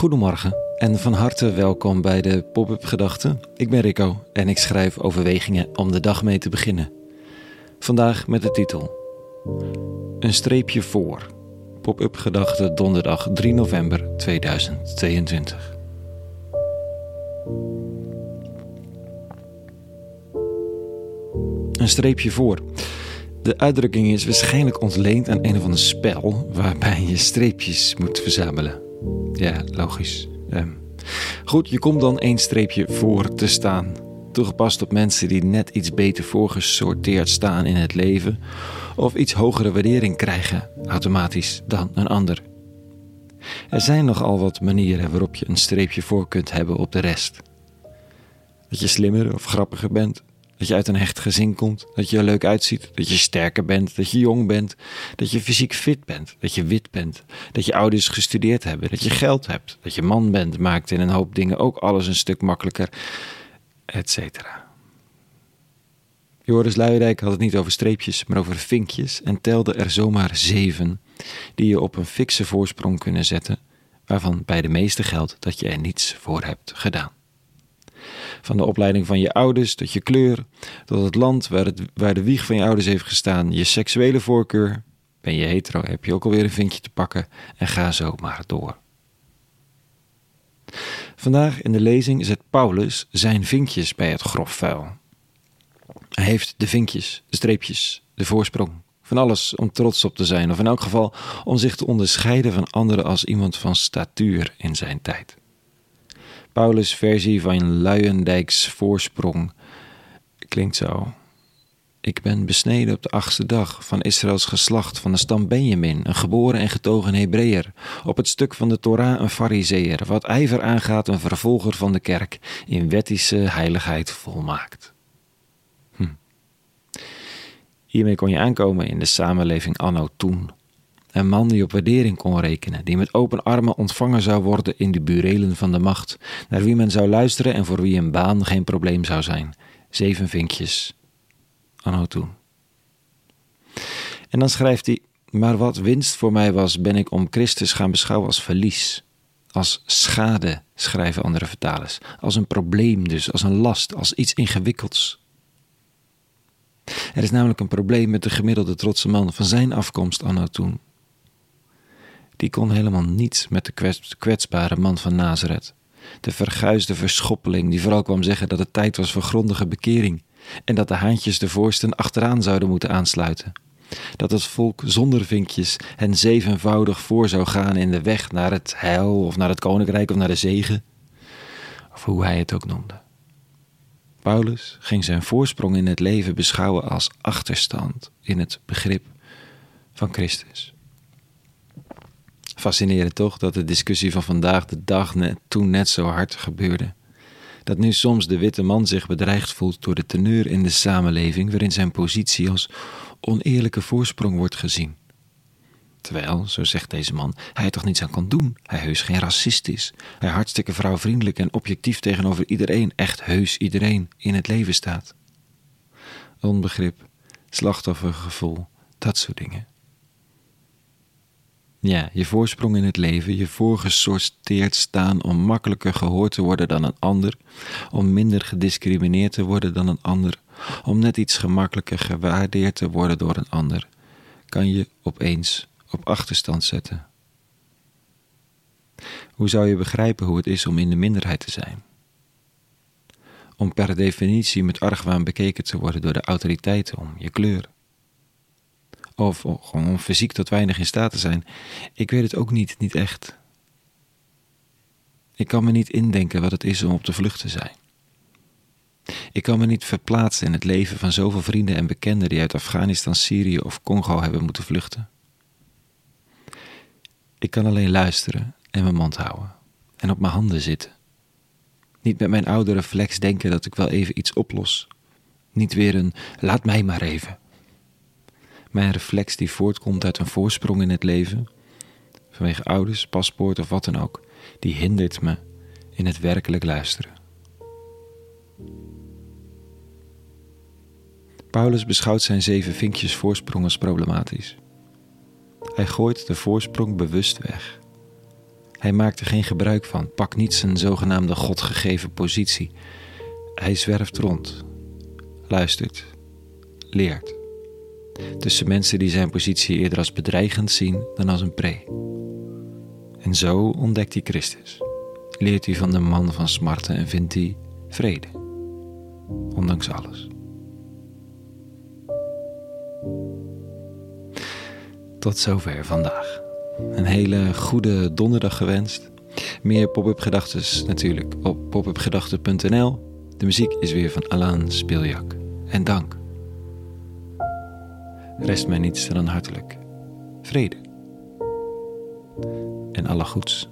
Goedemorgen en van harte welkom bij de Pop-up Gedachten. Ik ben Rico en ik schrijf overwegingen om de dag mee te beginnen. Vandaag met de titel Een streepje voor. Pop-up Gedachten donderdag 3 november 2022. Een streepje voor. De uitdrukking is waarschijnlijk ontleend aan een of ander spel waarbij je streepjes moet verzamelen. Ja, logisch. Ehm, goed, je komt dan één streepje voor te staan. Toegepast op mensen die net iets beter voorgesorteerd staan in het leven. Of iets hogere waardering krijgen automatisch dan een ander. Er zijn nogal wat manieren waarop je een streepje voor kunt hebben op de rest. Dat je slimmer of grappiger bent, dat je uit een hecht gezin komt, dat je er leuk uitziet, dat je sterker bent, dat je jong bent, dat je fysiek fit bent, dat je wit bent, dat je ouders gestudeerd hebben, dat je geld hebt, dat je man bent, maakt in een hoop dingen ook alles een stuk makkelijker, et cetera. Joris Luijendijk had het niet over streepjes, maar over vinkjes en telde er zomaar zeven die je op een fikse voorsprong kunnen zetten, waarvan bij de meeste geldt dat je er niets voor hebt gedaan. Van de opleiding van je ouders tot je kleur, tot het land waar, het, waar de wieg van je ouders heeft gestaan, je seksuele voorkeur. Ben je hetero, heb je ook alweer een vinkje te pakken en ga zo maar door. Vandaag in de lezing zet Paulus zijn vinkjes bij het grof vuil. Hij heeft de vinkjes, de streepjes, de voorsprong, van alles om trots op te zijn, of in elk geval om zich te onderscheiden van anderen als iemand van statuur in zijn tijd. Paulus' versie van Luijendijks voorsprong klinkt zo. Ik ben besneden op de achtste dag van Israëls geslacht van de stam Benjamin, een geboren en getogen Hebreeër, op het stuk van de Torah een fariseer, wat ijver aangaat een vervolger van de kerk, in wettische heiligheid volmaakt. Hm. Hiermee kon je aankomen in de samenleving anno toen. Een man die op waardering kon rekenen, die met open armen ontvangen zou worden in de burelen van de macht, naar wie men zou luisteren en voor wie een baan geen probleem zou zijn. Zeven vinkjes. Anno toen. En dan schrijft hij: Maar wat winst voor mij was, ben ik om Christus gaan beschouwen als verlies. Als schade, schrijven andere vertalers. Als een probleem dus, als een last, als iets ingewikkelds. Er is namelijk een probleem met de gemiddelde trotse man van zijn afkomst anno toen die kon helemaal niets met de kwetsbare man van Nazareth. De verguisde verschoppeling die vooral kwam zeggen dat het tijd was voor grondige bekering en dat de haantjes de voorsten achteraan zouden moeten aansluiten. Dat het volk zonder vinkjes hen zevenvoudig voor zou gaan in de weg naar het heil of naar het koninkrijk of naar de zegen, of hoe hij het ook noemde. Paulus ging zijn voorsprong in het leven beschouwen als achterstand in het begrip van Christus. Fascinerend toch dat de discussie van vandaag de dag net, toen net zo hard gebeurde. Dat nu soms de witte man zich bedreigd voelt door de teneur in de samenleving waarin zijn positie als oneerlijke voorsprong wordt gezien. Terwijl, zo zegt deze man, hij toch niets aan kan doen. Hij heus geen racist is. Hij hartstikke vrouwvriendelijk en objectief tegenover iedereen, echt heus iedereen, in het leven staat. Onbegrip, slachtoffergevoel, dat soort dingen. Ja, je voorsprong in het leven, je voorgesorteerd staan om makkelijker gehoord te worden dan een ander, om minder gediscrimineerd te worden dan een ander, om net iets gemakkelijker gewaardeerd te worden door een ander, kan je opeens op achterstand zetten. Hoe zou je begrijpen hoe het is om in de minderheid te zijn? Om per definitie met argwaan bekeken te worden door de autoriteiten om je kleur of gewoon fysiek tot weinig in staat te zijn. Ik weet het ook niet, niet echt. Ik kan me niet indenken wat het is om op de vlucht te zijn. Ik kan me niet verplaatsen in het leven van zoveel vrienden en bekenden die uit Afghanistan, Syrië of Congo hebben moeten vluchten. Ik kan alleen luisteren en mijn mond houden en op mijn handen zitten. Niet met mijn oude reflex denken dat ik wel even iets oplos. Niet weer een laat mij maar even. Mijn reflex die voortkomt uit een voorsprong in het leven, vanwege ouders, paspoort of wat dan ook, die hindert me in het werkelijk luisteren. Paulus beschouwt zijn zeven vinkjes voorsprong als problematisch. Hij gooit de voorsprong bewust weg. Hij maakt er geen gebruik van, pakt niet zijn zogenaamde godgegeven positie. Hij zwerft rond, luistert, leert. Tussen mensen die zijn positie eerder als bedreigend zien dan als een pre. En zo ontdekt hij Christus, leert hij van de man van smarten en vindt hij vrede, ondanks alles. Tot zover vandaag. Een hele goede donderdag gewenst. Meer pop-up gedachten natuurlijk op popupgedachten.nl. De muziek is weer van Alain Speeljak. En dank. Rest mij niets dan hartelijk vrede en alle goeds.